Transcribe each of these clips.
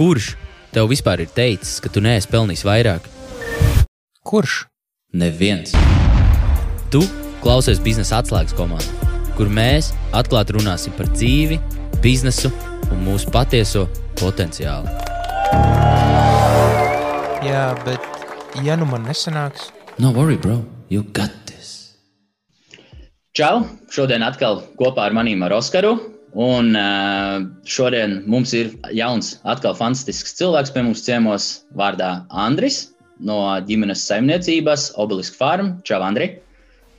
kurš tev vispār ir teicis, ka tu neesi pelnījis vairāk? Kurš? Neviens. Tu klausies biznesa atslēgas komandā, kur mēs atklāti runāsim par dzīvi, biznesu un mūsu patieso potenciālu. Jā, bet ja nu man nesanāks, No worry, bro, you got this. Čau! Šodien atkal kopā ar maniem ar Oskaru. Un šodien mums ir jauns, atkal fantastisks cilvēks pie mums ciemos vārdā Andris no ģimenes saimniecības Obelisk Farm. Čau, Andri!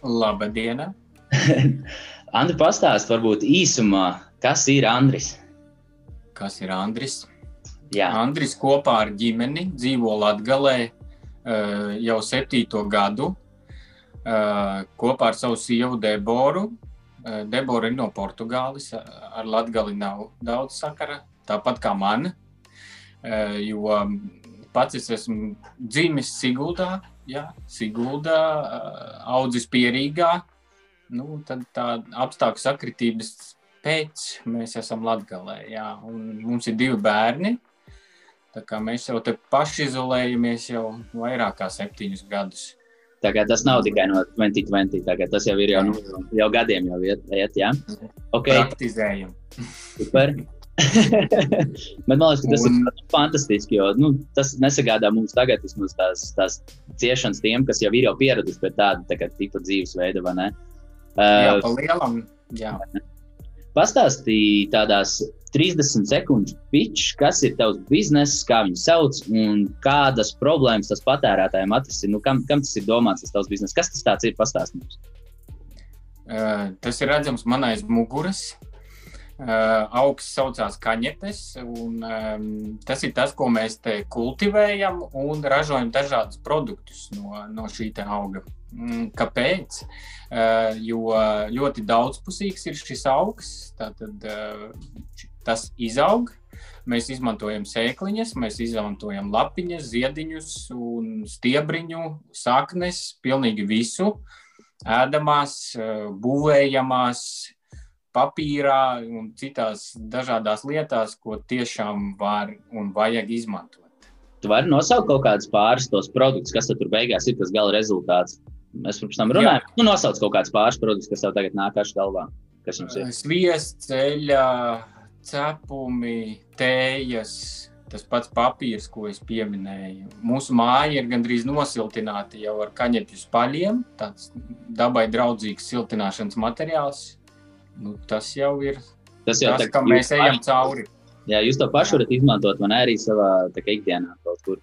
Labdien! Andri, pastāst varbūt īsumā, kas ir Andris? Kas ir Andris? Jā, Andris kopā ar ģimeni dzīvo uh, jau septīto gadu. Kopā ar savu sievu Deboru. Uh, Debora ir no Portugāles. uh, Ar Latviju nav daudz sakara, tāpat kā man. Uh, jo pats es esmu dzimis Siguldā, jā, Siguldā, audzis pierīgā. Nu, tad tā apstākļu sakritības pēc mēs esam Latvijā. Mums ir divi bērni. Tā kā mēs jau te paši izolējamies jau vairāk kā septiņus gadus. Tas nav tikai no 2020, tagad tas jau ir jau, nu, jau gadiem jau iet, iet jā? Ok, Praktizējam. Super. Bet man liekas, ka tas Un- ir fantastiski, jo nu, tas nesagādā mums tagad vismaz tās, tās ciešanas tiem, kas jau ir jau pieraduši pie tāda tā kā, tipa dzīvesveida. vai ne? Jā, Uh, pa lielam. Jā. Pastāstīji tādās 30 sekundžu pitch, kas ir tavs bizness, kā viņu sauc un kādas problēmas tas patērētājiem atrisina. Nu, kam, kam tas ir domāts, tas tavs bizness? Kas tas ir? Pastāst mums. Uh, tas ir redzams man aiz muguras. Uh, augsts saucās kaņepes, un um, tas ir tas, ko mēs te kultivējam un ražojam dažādus produktus no, no šī auga. Mm, Kāpēc? Uh, jo ļoti daudzpusīgs ir šis augs, tātad uh, tas izaug. Mēs izmantojam sēkliņas, mēs izmantojam lapiņas, ziediņus, un stiebriņu, saknes, pilnīgi visu. Ēdamās, eh, būvējamās, papīrā un citās dažādās lietās, ko tiešām var un vajag izmantot. Tu vari nosaukt kaut kādus pāris tos produktus, kas tur beigās ir tas gala rezultāts. Mēs pirms tam runājām, nu, nosauc kaut kādus pāris produktus, kas tev tagad nāk pašā galvā. Kas jums ir? Sviests, ceļā, cepumi, tējas, tas pats papīrs, ko es pieminēju. Mūsu māja ir gandrīz nosiltināta jau ar kaņepju spaļiem. Tāds dabai draudzīgs siltināšanas materiāls. Nu, tas jau ir Tas jau tas, tā kam mēs ejam paši- cauri. Jā, jūs to pašu varat izmantot, man arī savā kā, ikdienā kaut kur.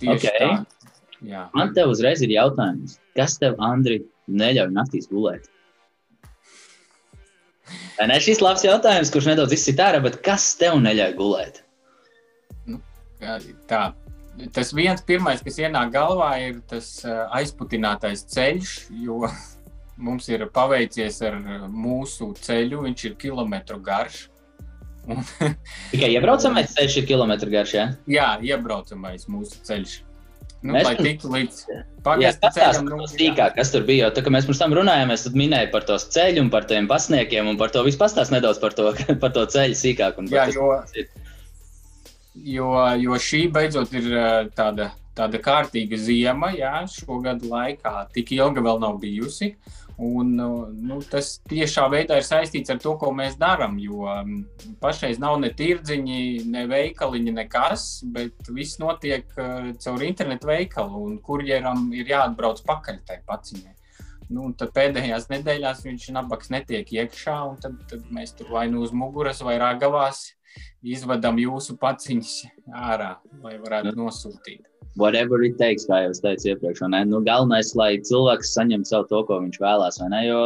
Tieši Ok. tā. Jā. Man te uzreiz ir jautājums, kas tev, Andri, neļauj naktīs gulēt? Vai Ne, šis labs jautājums, kurš nedaudz izsit ārā, bet kas tev neļauj gulēt? Jā, Tā. Tas viens pirmais, kas ienāk galvā, ir tas ā, aizputinātais ceļš, jo mums ir paveicies ar mūsu ceļu. Viņš ir kilometru garš. Tikai iebraucamais ceļš ir kilometru garš, jā? jā, iebraucamais mūsu ceļš. Nu, Mēs lai tiktu līdz ceļam, nu, sīkāk, kas tur bija. Jo, tā, mēs pirms tam runājāmies, tad minēja par to ceļu par tiem pasniekiem un par to visu pastāst nedaudz par to, par to ceļu sīkāk. Jā, jo, jo, jo šī beidzot ir ā, tāda, tāda kārtīga ziema, jā, šo gadu laikā tik ilga vēl nav bijusi. Un, nu, tas tiešā veidā ir saistīts ar to, ko mēs darām. Jo um, pašreiz nav ne tirdziņi, ne veikaliņi, nekas, bet viss notiek uh, caur internetu veikalu, un kurjeram ir jāatbrauc pakaļ tai paciņai. Nu, pēdējās nedēļās viņš nabaks netiek iekšā, un tad, tad mēs tur vai nu uz muguras, vai ragavās izvedam jūsu paciņas ārā, lai varētu nosūtīt. whatever it takes, kā jau teicu iepriekš. ne? Nu, galvenais, lai cilvēks saņemtu savu to, ko viņš vēlās. vai ne? Jo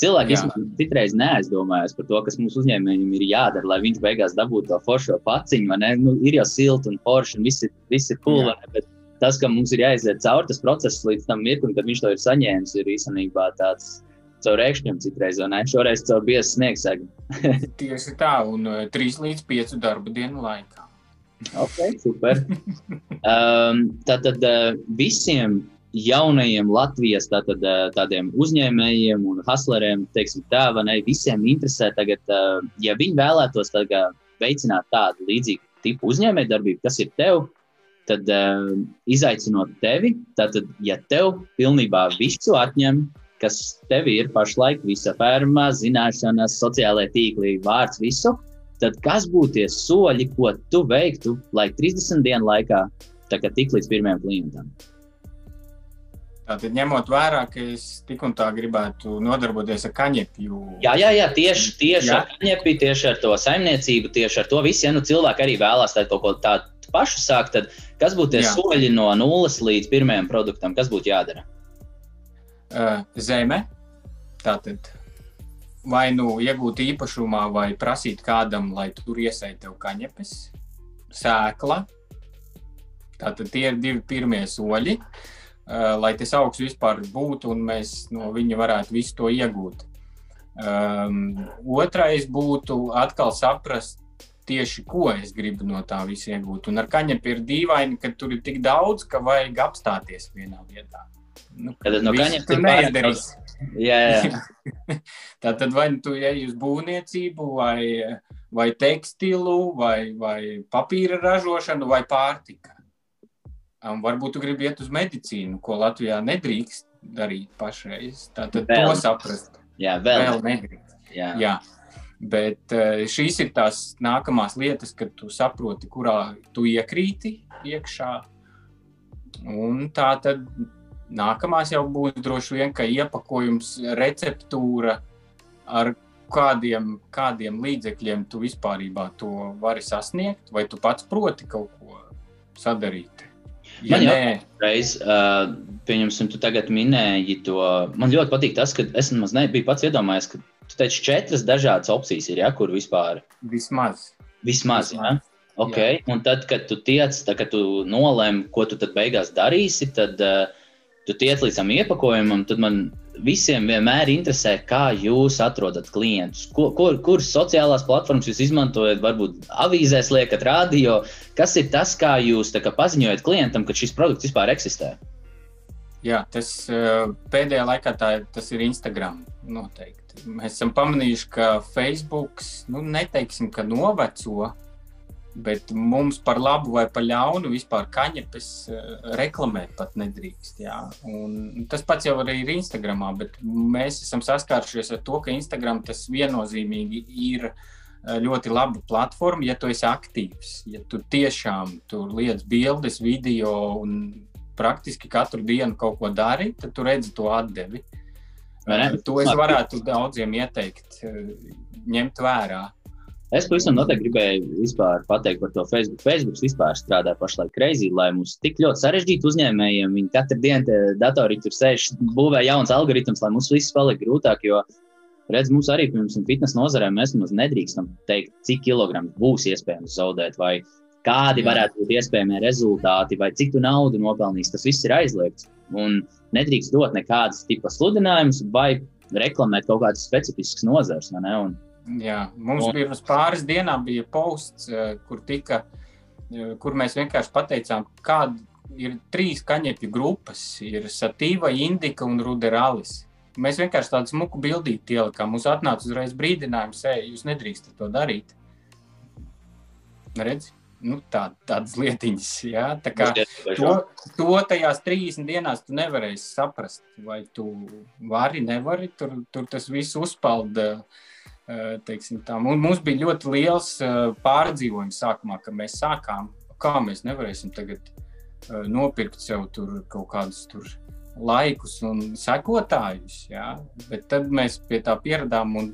cilvēki citreiz neaizdomājas par to, kas mūsu uzņēmējiem ir jādara, lai viņš beigās dabūtu to foršo paciņu. vai ne? Nu, ir jau silti un forši, un viss ir, viss ir cool. Bet tas, ka mums ir jāiziet cauri tas process līdz tam mirklim, kad viņš to ir saņēmis, ir īstenībā tāds. Caur rēkšņiem citreiz, vai ne? Šoreiz caur biezas sniegsegu. Tieši tā, un 3 līdz 5 darba dienu laikā. Ok, super. Um, tātad uh, visiem jaunajiem Latvijas tātad, uh, tādiem uzņēmējiem un hustleriem, teiksim tā, vai ne, visiem interesē tagad, ja viņi vēlētos tagad veicināt tādu līdzīgu tipu uzņēmējdarbību, kas ir tev, tad izaicinot tevi, tad, ja tev pilnībā visu atņem, kas tev ir pašlaik, visa ferma, zināšanas, sociālai tīkli, vārds, visu, tad kas būtu tie soļi, ko tu veiktu, lai 30 dienu laikā tik līdz pirmajam klientam? Tātad, ņemot vērā, ka es tik un tā gribētu nodarboties ar kaņepju. Jā, jā, jā tieši, tieši jā. ar kaņepju, tieši ar to saimniecību, tieši ar to visu. Ja nu cilvēki arī vēlās kaut ko tādu pašu sākt, tad kas būtu tie jā. soļi no nulles līdz pirmajam produktam, kas būtu jādara? Uh, zeme. Tātad vai nu iegūt īpašumā, vai prasīt kādam, lai tur iesaistītu kaņepes, sēkla. Tātad tie ir divi pirmie soļi. Uh, lai tas augsts vispār būtu un mēs no viņa varētu visu to iegūt. Um, otrais būtu atkal saprast, tieši ko es gribu no tā visa iegūt. Un ar kaņepiem ir dīvaini, ka tur ir tik daudz, ka vajag apstāties vienā vietā. Nu, Tad no kaņepiem tur neizdarīs. Jā, jā. Tā tad vai nu tu ej uz būvniecību, vai, vai tekstilu, vai, vai papīra ražošanu, vai pārtika. Un varbūt tu gribi iet uz medicīnu, ko Latvijā nedrīkst darīt pašreiz. Tātad vēl. to saprast. Jā, vēl, vēl nedrīkst. Jā. Jā. Bet eh, šīs ir tās nākamās lietas, kad tu saproti, kurā tu iekrīti iekšā. Un tā tad nākamās jau būs droši vien, ka iepakojums, receptūra, ar kādiem, kādiem līdzekļiem tu vispār to vari sasniegt, vai tu pats proti kaut ko sadarīt. Ja man jāatreiz, uh, pieņemsim, tu tagad minēji to. Man ļoti patīk tas, ka es nemaz nebiju pats iedomājies, ka tu teici četras dažādas opcijas ir, ja, kur vispār. Vismaz. Vismaz, Vismaz. ja. Okay. Jā. Un tad, kad tu tiec, tad, kad tu nolēmi, ko tu tad beigās darīsi, tad uh, tu tiec līdz tam iepakojumam, tad man visiem vienmēr interesē, kā jūs atrodat klientus. Kur, kur, kuras sociālās platformas jūs izmantojat, varbūt avīzēs liekat, radio. Kas ir tas, kā jūs kā, paziņojat klientam, ka šis produkts vispār eksistē? Jā, tas eh, pēdējā laikā tā, tas ir Instagram. Noteikti. Mēs esam pamanījuši, ka Facebook, nu, neteiksim, ka noveco, Bet mums par labu vai par ļaunu vispār kaņepes uh, reklamēt pat nedrīkst. Jā. Un tas pats jau arī ir Instagramā, bet mēs esam saskārušies ar to, ka Instagram tas viennozīmīgi ir uh, ļoti laba platforma, ja tu esi aktīvs. Ja tu tiešām tur liec bildes, video un praktiski katru dienu kaut ko dari, tad tu redzi to atdevi. To es varētu daudziem ieteikt, ņemt vērā. Es pavisam noteikti gribēju pateikt par to Facebook. Facebook vispār strādā pašlaik greizi, lai mums tik ļoti sarežģītu uzņēmējiem. Viņi katru dienu datorī tur sēž, būvē jauns algoritms, lai mums viss paliek grūtāk. Jo, redz, mums arī, piemēram, fitnes nozarē mēs nemaz nedrīkstam teikt, cik kilogramu būs iespējams zaudēt, vai kādi varētu būt iespējamie rezultāti, vai cik tu naudu nopelnīs. Tas viss ir aizliegts. Un nedrīkst dot nekādas tipa sludinājumus vai reklamēt kaut kādas specifiskas nozares. Jā, mums un... bija pirms pāris dienām bija posts, eh, kur, tika, eh, kur mēs vienkārši pateicām, kāda ir trīs kaņepju grupas. Ir satīva, indika un ruderalis. Mēs vienkārši tādu smuku bildīti ielikām. Mums atnāca uzreiz brīdinājums, ej, jūs nedrīkstat to darīt. Redzi? Nu, tā, tādas lietiņas, jā. Tā kā to, to tajās 30 dienās tu nevarēsi saprast, vai tu vari, nevari. Tur, tur tas viss uzpalda uh, Un mums bija ļoti liels pārdzīvojums sākumā, kad mēs sākām, kā mēs nevarēsim tagad nopirkt sev kaut kādus tur laikus un sekotājus. Ja? Bet tad mēs pie tā pieradām, un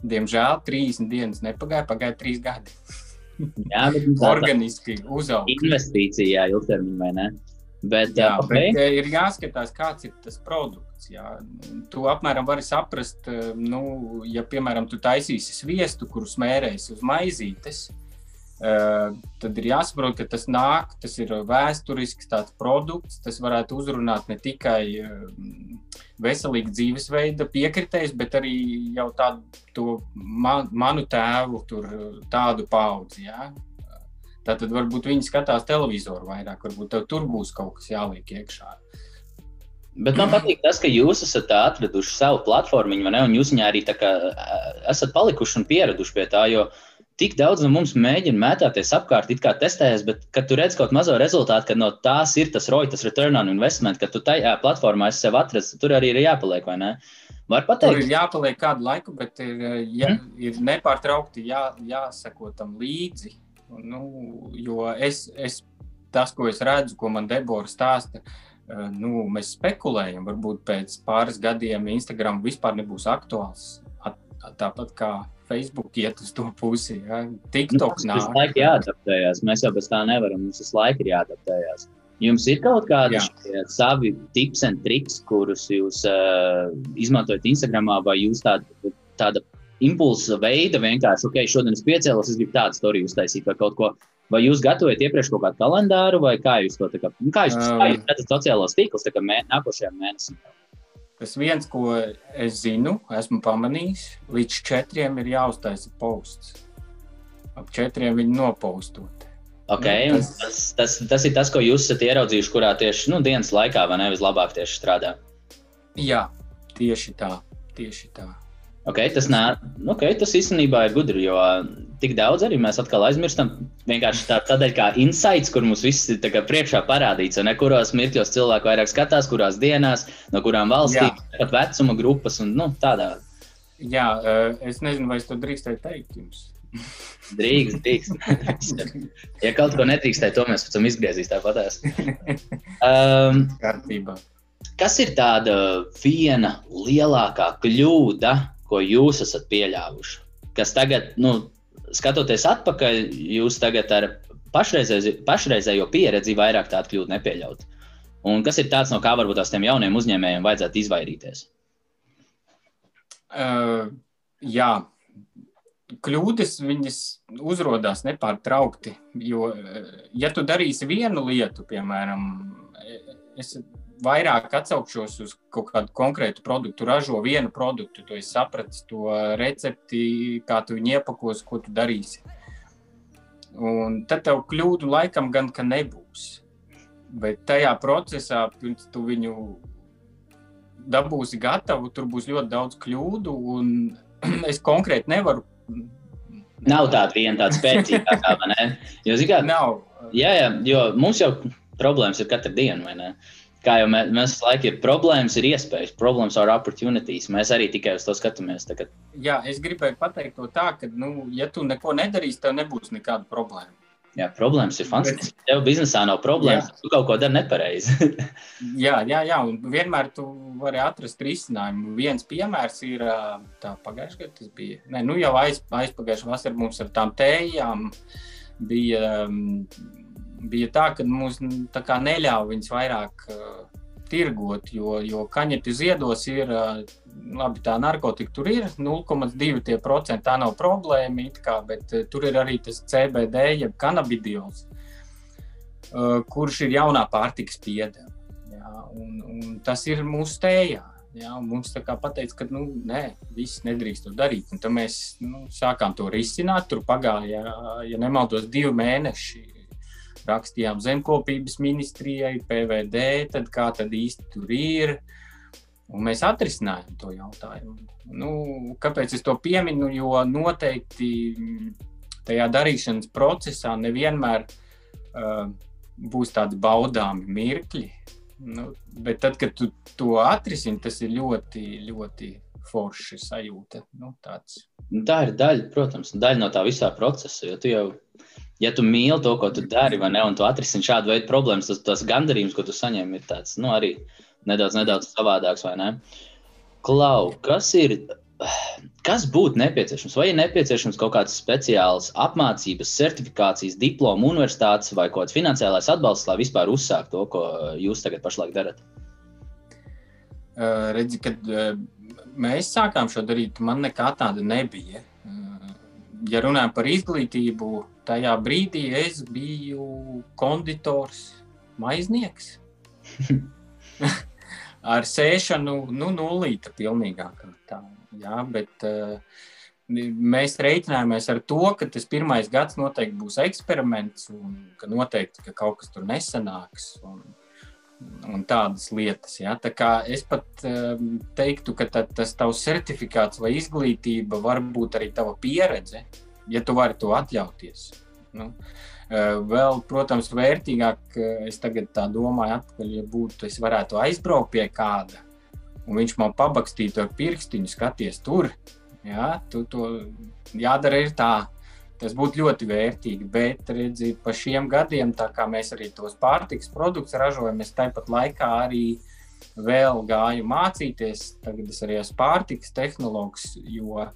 diemžēl 30 dienas nepagāja, pagāja 3 gadi. Jā, bet organiski uzauga. Investīcijā ilgtermiņā, vai ne? Bet, jā, okay. bet ir jāskatās, kāds ir tas produkts. Jā. Tu apmēram vari saprast, nu, ja, piemēram, tu taisīsi sviestu, kuru smērēsi uz maizītes, tad ir jāsaprot, ka tas nāk, tas ir vēsturisks produkts. Tas varētu uzrunāt ne tikai veselīgu dzīvesveida piekritējus, bet arī jau tādu man, manu tēvu, tur, tādu paudzi. Jā Tātad varbūt viņi skatās televizoru vairāk, varbūt tur būs kaut kas jāliek iekšā. Bet man patīk tas, ka jūs esat atraduši savu platformu, un jūs viņā arī kā, esat palikuši un pieraduši pie tā. Jo tik daudz no mums mēģina mētāties apkārt, it kā testējas, bet kad tu redz kaut mazo rezultātu, kad no tās ir tas ROI, tas return on investment, ka tu tajā platformā esi sev atrasts, tur arī ir jāpaliek, vai ne? Var pateikt? Tur ir jāpaliek kādu laiku, bet ir, jā, mm. ir nepārtraukti jā, jāsako tam līdzi. Nu, jo es, es, tas, ko es redzu, ko man Debora stāsta, nu, mēs spekulējam, varbūt pēc pāris gadiem Instagram vispār nebūs aktuāls. Tāpat kā Facebook iet uz to pusi. Ja? TikTok nu, nāk. Tas laika jāadaptējas. Mēs jau bez tā nevaram. Mums tas laika ir jāadaptējas. Jums ir kaut kādi savi tips un triks, kurus jūs uh, izmantojat Instagram, vai jūs tāda, tāda impulsa veida vienkārši, ok, šodien es piecēlos, es gribu tādu storiju uztaisīt vai kaut ko. Vai jūs gatavojat iepriekš kaut kādu kalendāru, vai kā jūs to kā, kā jūs, um, kā jūs redzat sociālos tīklus mē, nākošajam mēnesim? Tas viens, ko es zinu, esmu pamanījis, līdz četriem ir jāuztaisa posts. Ap četriem viņi nopostot. Okay, nu, tas... Tas, tas, tas ir tas, ko jūs esat ieraudzījuši, kurā tieši nu, dienas laikā vai nevis labāk tieši strādā. Jā, tieši tā. Tieši tā. Okay, tas, nā, okay, tas īstenībā ir gudri, jo tik daudz arī mēs atkal aizmirstam. Vienkārši tā, tādēļ, kā insights, kur mums viss ir priekšā parādīts, un kuros mirkļos cilvēki vairāk skatās, kurās dienās, no kurām valstīm, pat vecuma grupas un nu, tādā. Jā, es nezinu, vai es to drīkstēju teikt jums. Drīkst, drīkst. ja kaut ko netrīkstēju, to mēs pēc tam izgriezīs tāpatās. Um, Kārtībā. Kas ir tāda viena lielākā kļūda, ko jūs esat pieļāvuši. Kas tagad, nu, skatoties atpakaļ, jūs tagad ar pašreizējo, pašreizējo pieredzi vairāk tādu kļūdu nepieļaut. Un kas ir tāds, no kā varbūt tās tiem jauniem uzņēmējiem vajadzētu izvairīties? Uh, jā, kļūdas viņas uzrādās nepārtraukti. Jo, ja tu darīsi vienu lietu, piemēram, es vairāk atsaukšos uz kaut kādu konkrētu produktu, ražo vienu produktu, tu saprati to recepti, kā tu viņu iepakos, ko tu darīsi. Un tad tev kļūdu laikam gan ka nebūs. Bet tajā procesā, pirms tu viņu dabūsi gatavu, tur būs ļoti daudz kļūdu. es konkrēti nevaru. Nav tāda viena tāda spēcīga, kā man ir. Jo, zināmā mērā, nav. Jā, jā, jo mums jau problēmas ir katru dienu, vai ne? Uh, kā jau mēs, mēs laikam ir problēmas, ir iespējas, problēmas ar opportunities. Mēs arī tikai uz to skatāmies. Tagad. Jā, es gribēju pateikt to tā, ka, nu, ja tu neko nedarīsi, tev nebūs nekāda problēma. Jā, problēmas ir fantastiskas. Bet... Tev biznesā nav problēmas, jā. tu kaut ko dari nepareizi. jā, jā, jā, un vienmēr tu vari atrast risinājumu. Viens piemērs ir tā pagājušajā gadā, tas bija. Ne, nu jau aiz, aizpagājušajā vasarā mums ar tām tējām bija. Um, bija tā, ka mums tā neļāva viņas vairāk uh, tirgot, jo, jo kaņepju ziedos ir, uh, labi, tā narkotika tur ir 0,2%, tā nav problēma, kā, bet uh, tur ir arī tas CBD, jeb kanabidiols, uh, kurš ir jaunā pārtikas piedeva. Jā, un, un tas ir mūsu tējā. Jā, mums tā kā pateica, ka nu, nē, viss nedrīkst to darīt. Un tad mēs nu, sākām to risināt. Tur pagāja, ja nemaldos, divi mēneši rakstījām zemkopības ministrijai, PVD, tad kā tad īsti tur ir. Un mēs atrisinājām to jautājumu. Nu, kāpēc es to pieminu? Jo noteikti tajā darīšanas procesā nevienmēr uh, būs tādi baudāmi mirkļi. Nu, bet tad, kad tu to atrisini, tas ir ļoti, ļoti forši sajūta. Nu, tāds. Nu, tā ir daļa, protams, daļa no tā visā procesa. Jo tu jau ja tu mīli to, ko tu dari, ne, un tu atrisini šādu veidu problēmas, tas, tas gandarījums, ko tu saņem, ir tāds, nu, arī nedaudz, nedaudz savādāks, ne? Klau, kas ir, kas būtu nepieciešams? Vai ir nepieciešams kaut kāds speciāls apmācības, certifikācijas, diplomu, universitātes vai kaut kāds finansiālais atbalsts, lai vispār uzsāktu to, ko jūs tagad pašlaik darat? Uh, redzi, kad mēs sākām šo darīt, man nekā tāda nebija. Ja runājam par izglītību, tajā brīdī es biju konditors, maiznieks. Ar sēšanu, nu, nulīta pilnīgākā. Tā, jā, bet uh, mēs reiķinājāmies ar to, ka tas pirmais gads noteikti būs eksperiments, un ka noteikti ka kaut kas tur nesanāks. Un, un tādas lietas. Ja? Tā kā es pat um, teiktu, ka tā, tas tavs certifikāts vai izglītība var būt arī tava pieredze ja tu vari to atļauties. Nu, vēl, protams, vērtīgāk, es tagad tā domāju, atpakaļ, ja būtu, es varētu aizbraukt pie kāda, un viņš man pabakstītu ar pirkstiņu, skaties tur. Jā, tu to jādara ir tā. Tas būtu ļoti vērtīgi, bet redzi, pa šiem gadiem, tā kā mēs arī tos pārtiks produktus ražojam, es tāpat laikā arī vēl gāju mācīties. Tagad es arī esmu pārtiks tehnologs, jo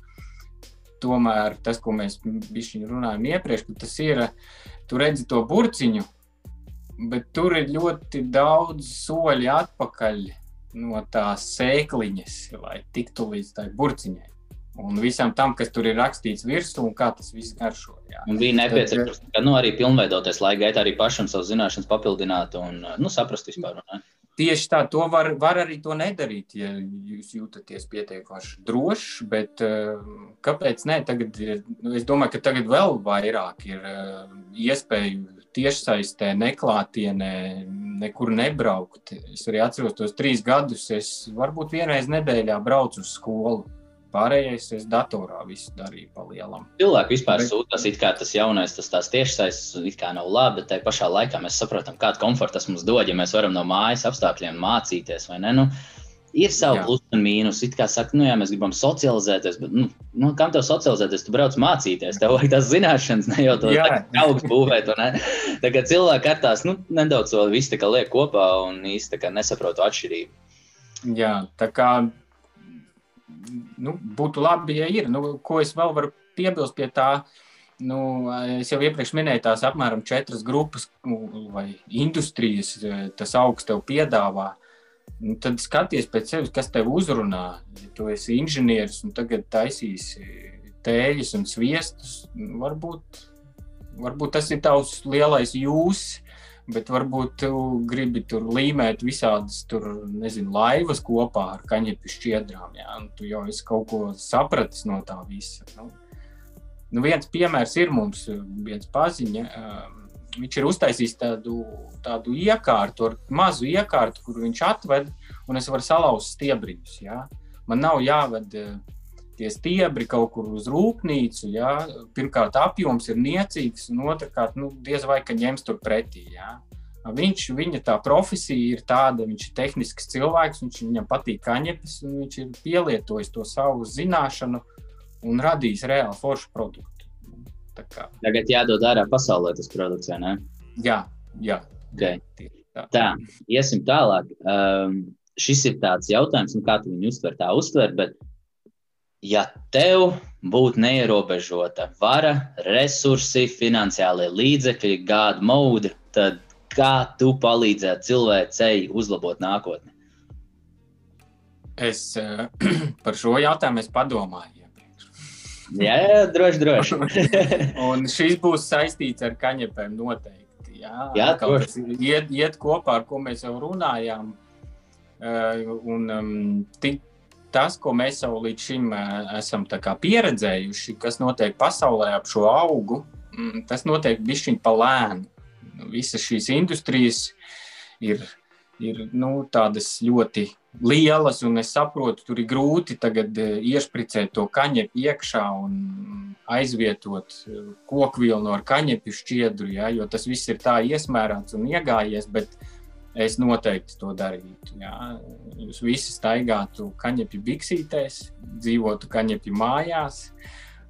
tomēr tas, ko mēs runājam iepriekš, tas ir, tu redzi to burciņu, bet tur ir ļoti daudz soļi atpakaļ no tās sēkliņas, lai tiktu līdz tai burciņai un visam tam, kas tur ir rakstīts virsū, un kā tas viss garšo. Jā. Un bija nepieciešams Tad, nu, arī pilnveidoties, lai gaitā arī pašam savas zināšanas papildinātu un nu, saprast vispār. Ne? Tieši tā, to var, var arī to nedarīt, ja jūs jūtaties pietiekoši drošs, bet uh, kāpēc ne? Tagad, nu, es domāju, ka tagad vēl vairāk ir uh, iespēju tiešsaistē, neklātienē, nekur nebraukt. Es arī atceros tos trīs gadus, es varbūt vienreiz nedēļā braucu uz skolu Pārējais es datorā visu darīju pa lielam. Cilvēki vispār bet... sūtās, it kā tas jaunais, tas tās tiešsaistes, it kā nav labi, bet tajā pašā laikā mēs saprotam, kādu komfortu tas mums dod, ja mēs varam no mājas apstākļiem mācīties, vai ne? Nu, ir savi plusi un mīnus. It kā saka, nu, jā, mēs gribam socializēties, bet, nu, nu kam tev socializēties? Tu brauc mācīties, tev vajag tās zināšanas, ne jau to augs būvēt. Tā kā cilvēki ar tās, nu, nedaudz vēl kā liek kopā un īsti nesaprotu atšķirību. Jā, tā kā nu, būtu labi, ja ir. Nu, ko es vēl varu piebilst pie tā? Nu, es jau iepriekš minēju, tās apmēram četras grupas nu, vai industrijas, tas augsts tev piedāvā. Nu, tad skaties pēc sevis, kas tev uzrunā. Ja tu esi inženieris un tagad taisīsi tēļus un sviestus, nu, varbūt, varbūt tas ir tavs lielais jūsis bet varbūt tu gribi tur līmēt visādas tur, nezinu, laivas kopā ar kaņepju šķiedrām. Jā, un tu jau esi kaut ko sapratis no tā visa. Nu, nu viens piemērs ir mums, viens paziņa. Viņš ir uztaisījis tādu, tādu iekārtu, mazu iekārtu, kur viņš atved, un es varu salauzt stiebriņus. Jā. Man nav jāved uh, tie stiebri kaut kur uz rūpnīcu. Ja? Pirmkārt, apjoms ir niecīgs, un otrkārt, nu, diez vai ka ņems tur pretī. Ja? Viņš, viņa tā profesija ir tāda, viņš ir tehnisks cilvēks, viņš, viņam patīk kaņepes, un viņš ir pielietojis to savu zināšanu un radījis reāli foršu produktu. Tagad jādod ārā pasaulē tas produkts, vai ne? Jā, jā. Okay. Tā. tā, iesim tālāk. Um, šis ir tāds jautājums, nu, kā tu viņu uztver, tā uztver, bet ja tev būtu neierobežota vara, resursi, finansiālie līdzekļi, gāda mode, tad kā tu palīdzētu cilvēcei uzlabot nākotni? Es uh, par šo jautājumu padomāju. jā, jā, droši, droši. un šis būs saistīts ar kaņepēm noteikti. Jā, jā droši. Iet, iet kopā, ar ko mēs jau runājām. Uh, un um, tik, tas, ko mēs jau līdz šim esam pieredzējuši, kas notiek pasaulē ap šo augu, mm, tas notiek bišķiņ pa lēnu. Nu, visas šīs industrijas ir, ir nu, tādas ļoti lielas, un es saprotu, tur ir grūti tagad iešpricēt to kaņepi iekšā un aizvietot kokvilnu ar kaņepju šķiedru, ja, jo tas viss ir tā iesmērāts un iegājies, bet es noteikti to darītu. Jā. Jūs visi staigātu kaņepju biksītēs, dzīvotu kaņepju mājās,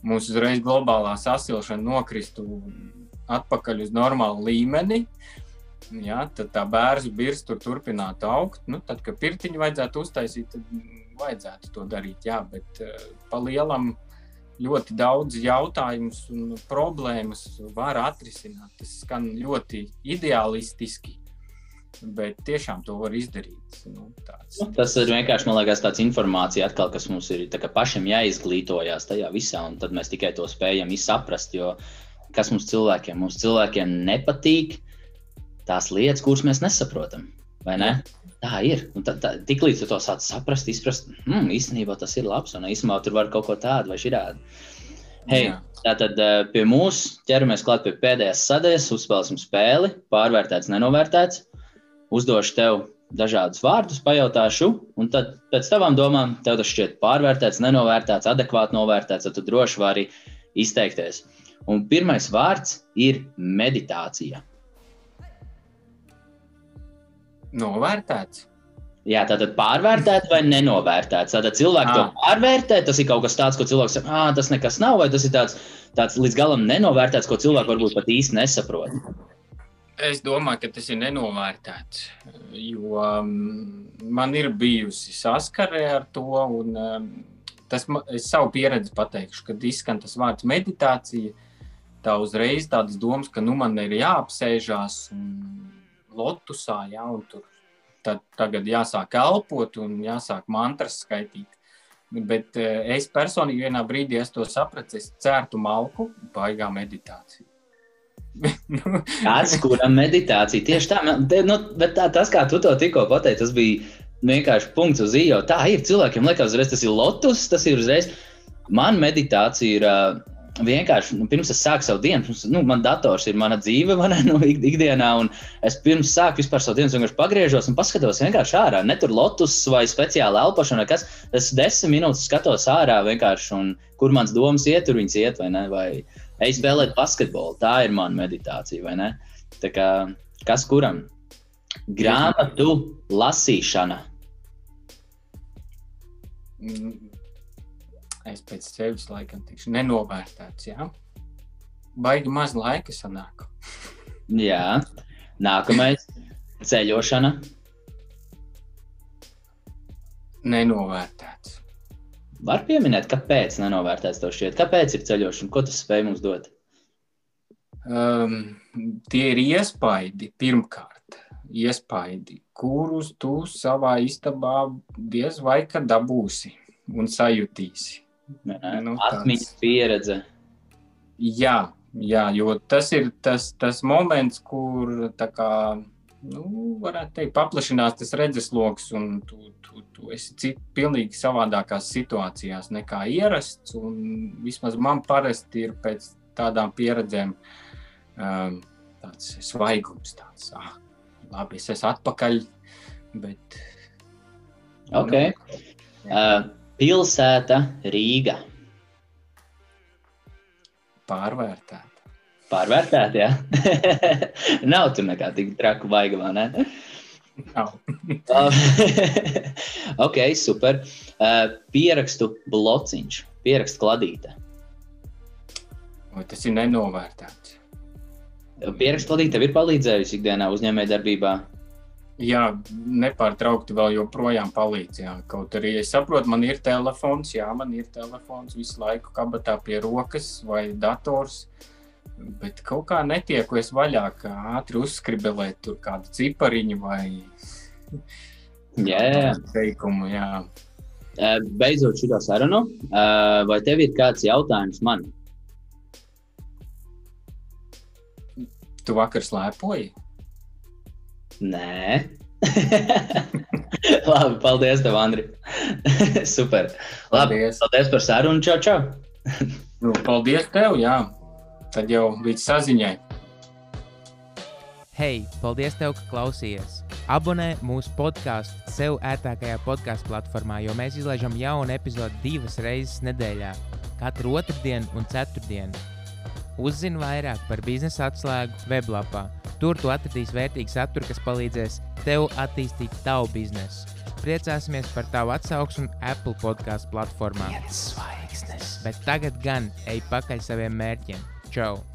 mums uzreiz globālā sasilšana nokristu atpakaļ uz normālu līmeni. Jā, tad tā bērnu virsma tur turpinātu augt. Nu, tad, kad pirtiņu vajadzētu uztaisīt, tad vajadzētu to darīt. Jā, bet uh, pa lielam ļoti daudz jautājumus un problēmas var atrisināt. Tas skan ļoti ideālistiski bet tiešām to var izdarīt. Nu, tāds. Nu, tas ir vienkārši liekas, tāds informācija, atkal, kas mums ir pašam jāizglītojas tajā visā, un tad mēs tikai to spējam izprast. Jo kas mums cilvēkiem? Mums cilvēkiem nepatīk tās lietas, kuras mēs nesaprotam. Vai ne? Tā ir. Un tā, tā, tik līdz to sāc saprast, izprast, hmm, īstenībā tas ir labs, un īstenībā tur var kaut ko tādu vai šādu. Hei, tātad eh, pie mums ķeramies klāt pie pēdējās sadaļas, uzspēlēsim spēli, pārvērtēts, nenovērtēts uzdošu tev dažādus vārdus, pajautāšu, un tad pēc tavām domām tev tas šķiet pārvērtēts, nenovērtēts, adekvāti novērtēts, tad tu droši vari izteikties. Un pirmais vārds ir meditācija. Novērtēts. Jā, tātad pārvērtēt vai nenovērtēt. Tātad cilvēki à. to pārvērtē. Tas ir kaut kas tāds, ko cilvēks saka, ah, tas nekas nav, vai tas ir tāds, tāds līdz galam nenovērtēts, ko cilvēki varbūt pat īsti nesaprot. Es domāju, ka tas ir nenovērtēts. Jo um, man ir bijusi saskare ar to, un um, tas, es savu pieredzi pateikšu, kad izskan tas vārds meditācija. Tā uzreiz tādas domas, ka nu, man ir jāapsēžās lotusā, ja, un tur tad tagad jāsāk elpot un jāsāk mantras skaitīt. Bet uh, es personīgi vienā brīdī es to sapratu, es cērtu malku, baigā meditācija. Kāds, kuram meditācija tieši tā, te, nu, bet tā, tas, kā tu to tikko pateici, tas bija vienkārši punkts uz ījo. Tā ir cilvēkiem, liekas, uzreiz tas ir lotus, tas ir uzreiz. Man meditācija ir uh, vienkārši nu, pirms es sāku savu dienu, pirms, nu, man dators ir mana dzīve, man nu, ikdienā, un es pirms sāku vispār savu dienu, vienkārši pagriežos un paskatos vienkārši ārā. Ne tur lotus vai speciāli elpošana, kas es desmit minūtes skatos ārā vienkārši, un kur mans domas iet, tur viņas iet, vai ne? Vai ej spēlēt basketbolu, tā ir mana meditācija, vai ne? Tā kā kas kuram? Grāmatu lasīšana. Mm es pēc sevis laikam tikšu nenovērtēts. Jā? Baigi maz laika sanāk. jā, nākamais - ceļošana. Nenovērtēts. Var pieminēt, kāpēc nenovērtēts to šķiet? Kāpēc ir ceļošana? Ko tas spēj mums dot? Um, tie ir iespaidi pirmkārt. Iespaidi, kurus tu savā istabā diez vai kad dabūsi un sajutīsi. Nu, Atmiņas pieredze. Jā, jā, jo tas ir tas, tas moments, kur kā, nu, varētu teikt, paplašinās tas redzesloks, un tu, tu, tu esi cit, pilnīgi savādākās situācijās nekā ierasts. Vismaz man parasti ir pēc tādām pieredzēm um, tāds svaigums, tāds, ah, labi, es esmu atpakaļ, bet. Okay. Nu, uh, Pilsēta Rīga. Pārvērtēta. Pārvērtēta, jā. Nav tur nekā tik traku vaiga, vai ne? Nav. ok, super. Uh, pierakstu blociņš, pierakstu kladīte. Vai tas ir nenovērtēts? Pierakstu kladīte ir palīdzējusi ikdienā uzņēmējdarbībā. Jā, nepārtraukti vēl joprojām palīdz. Jā. Kaut arī es saprotu, man ir telefons, jā, man ir telefons visu laiku kabatā pie rokas vai dators. Bet kaut kā netieku es vaļā, kā ātri uzskribelēt tur kādu cipariņu vai jā. teikumu. Jā. Beidzot šo sarunu, vai tev ir kāds jautājums man? Tu vakar slēpoji? Nē. Labi, paldies, tev, Andri. Super. Labi, paldies. paldies par sarunu. Čau, čau. nu, paldies tev, jā. Tad jau līdz saziņai. Hei, paldies, tev, ka klausījies! Abonē mūsu podkāstu sev ērtākajā podkāstu platformā, jo mēs izlaižam jaunu epizodi divas reizes nedēļā, katru otrdienu un ceturtdienu. Uzzini vairāk par biznesa atslēgu weblapā Tur tu atradīsi vērtīgu saturu, kas palīdzēs tev attīstīt tavu biznesu. Priecāsimies par tavu atsauksmi Apple podkāstu platformā. Bet tagad gan ej pakaļ saviem mērķiem. Čau!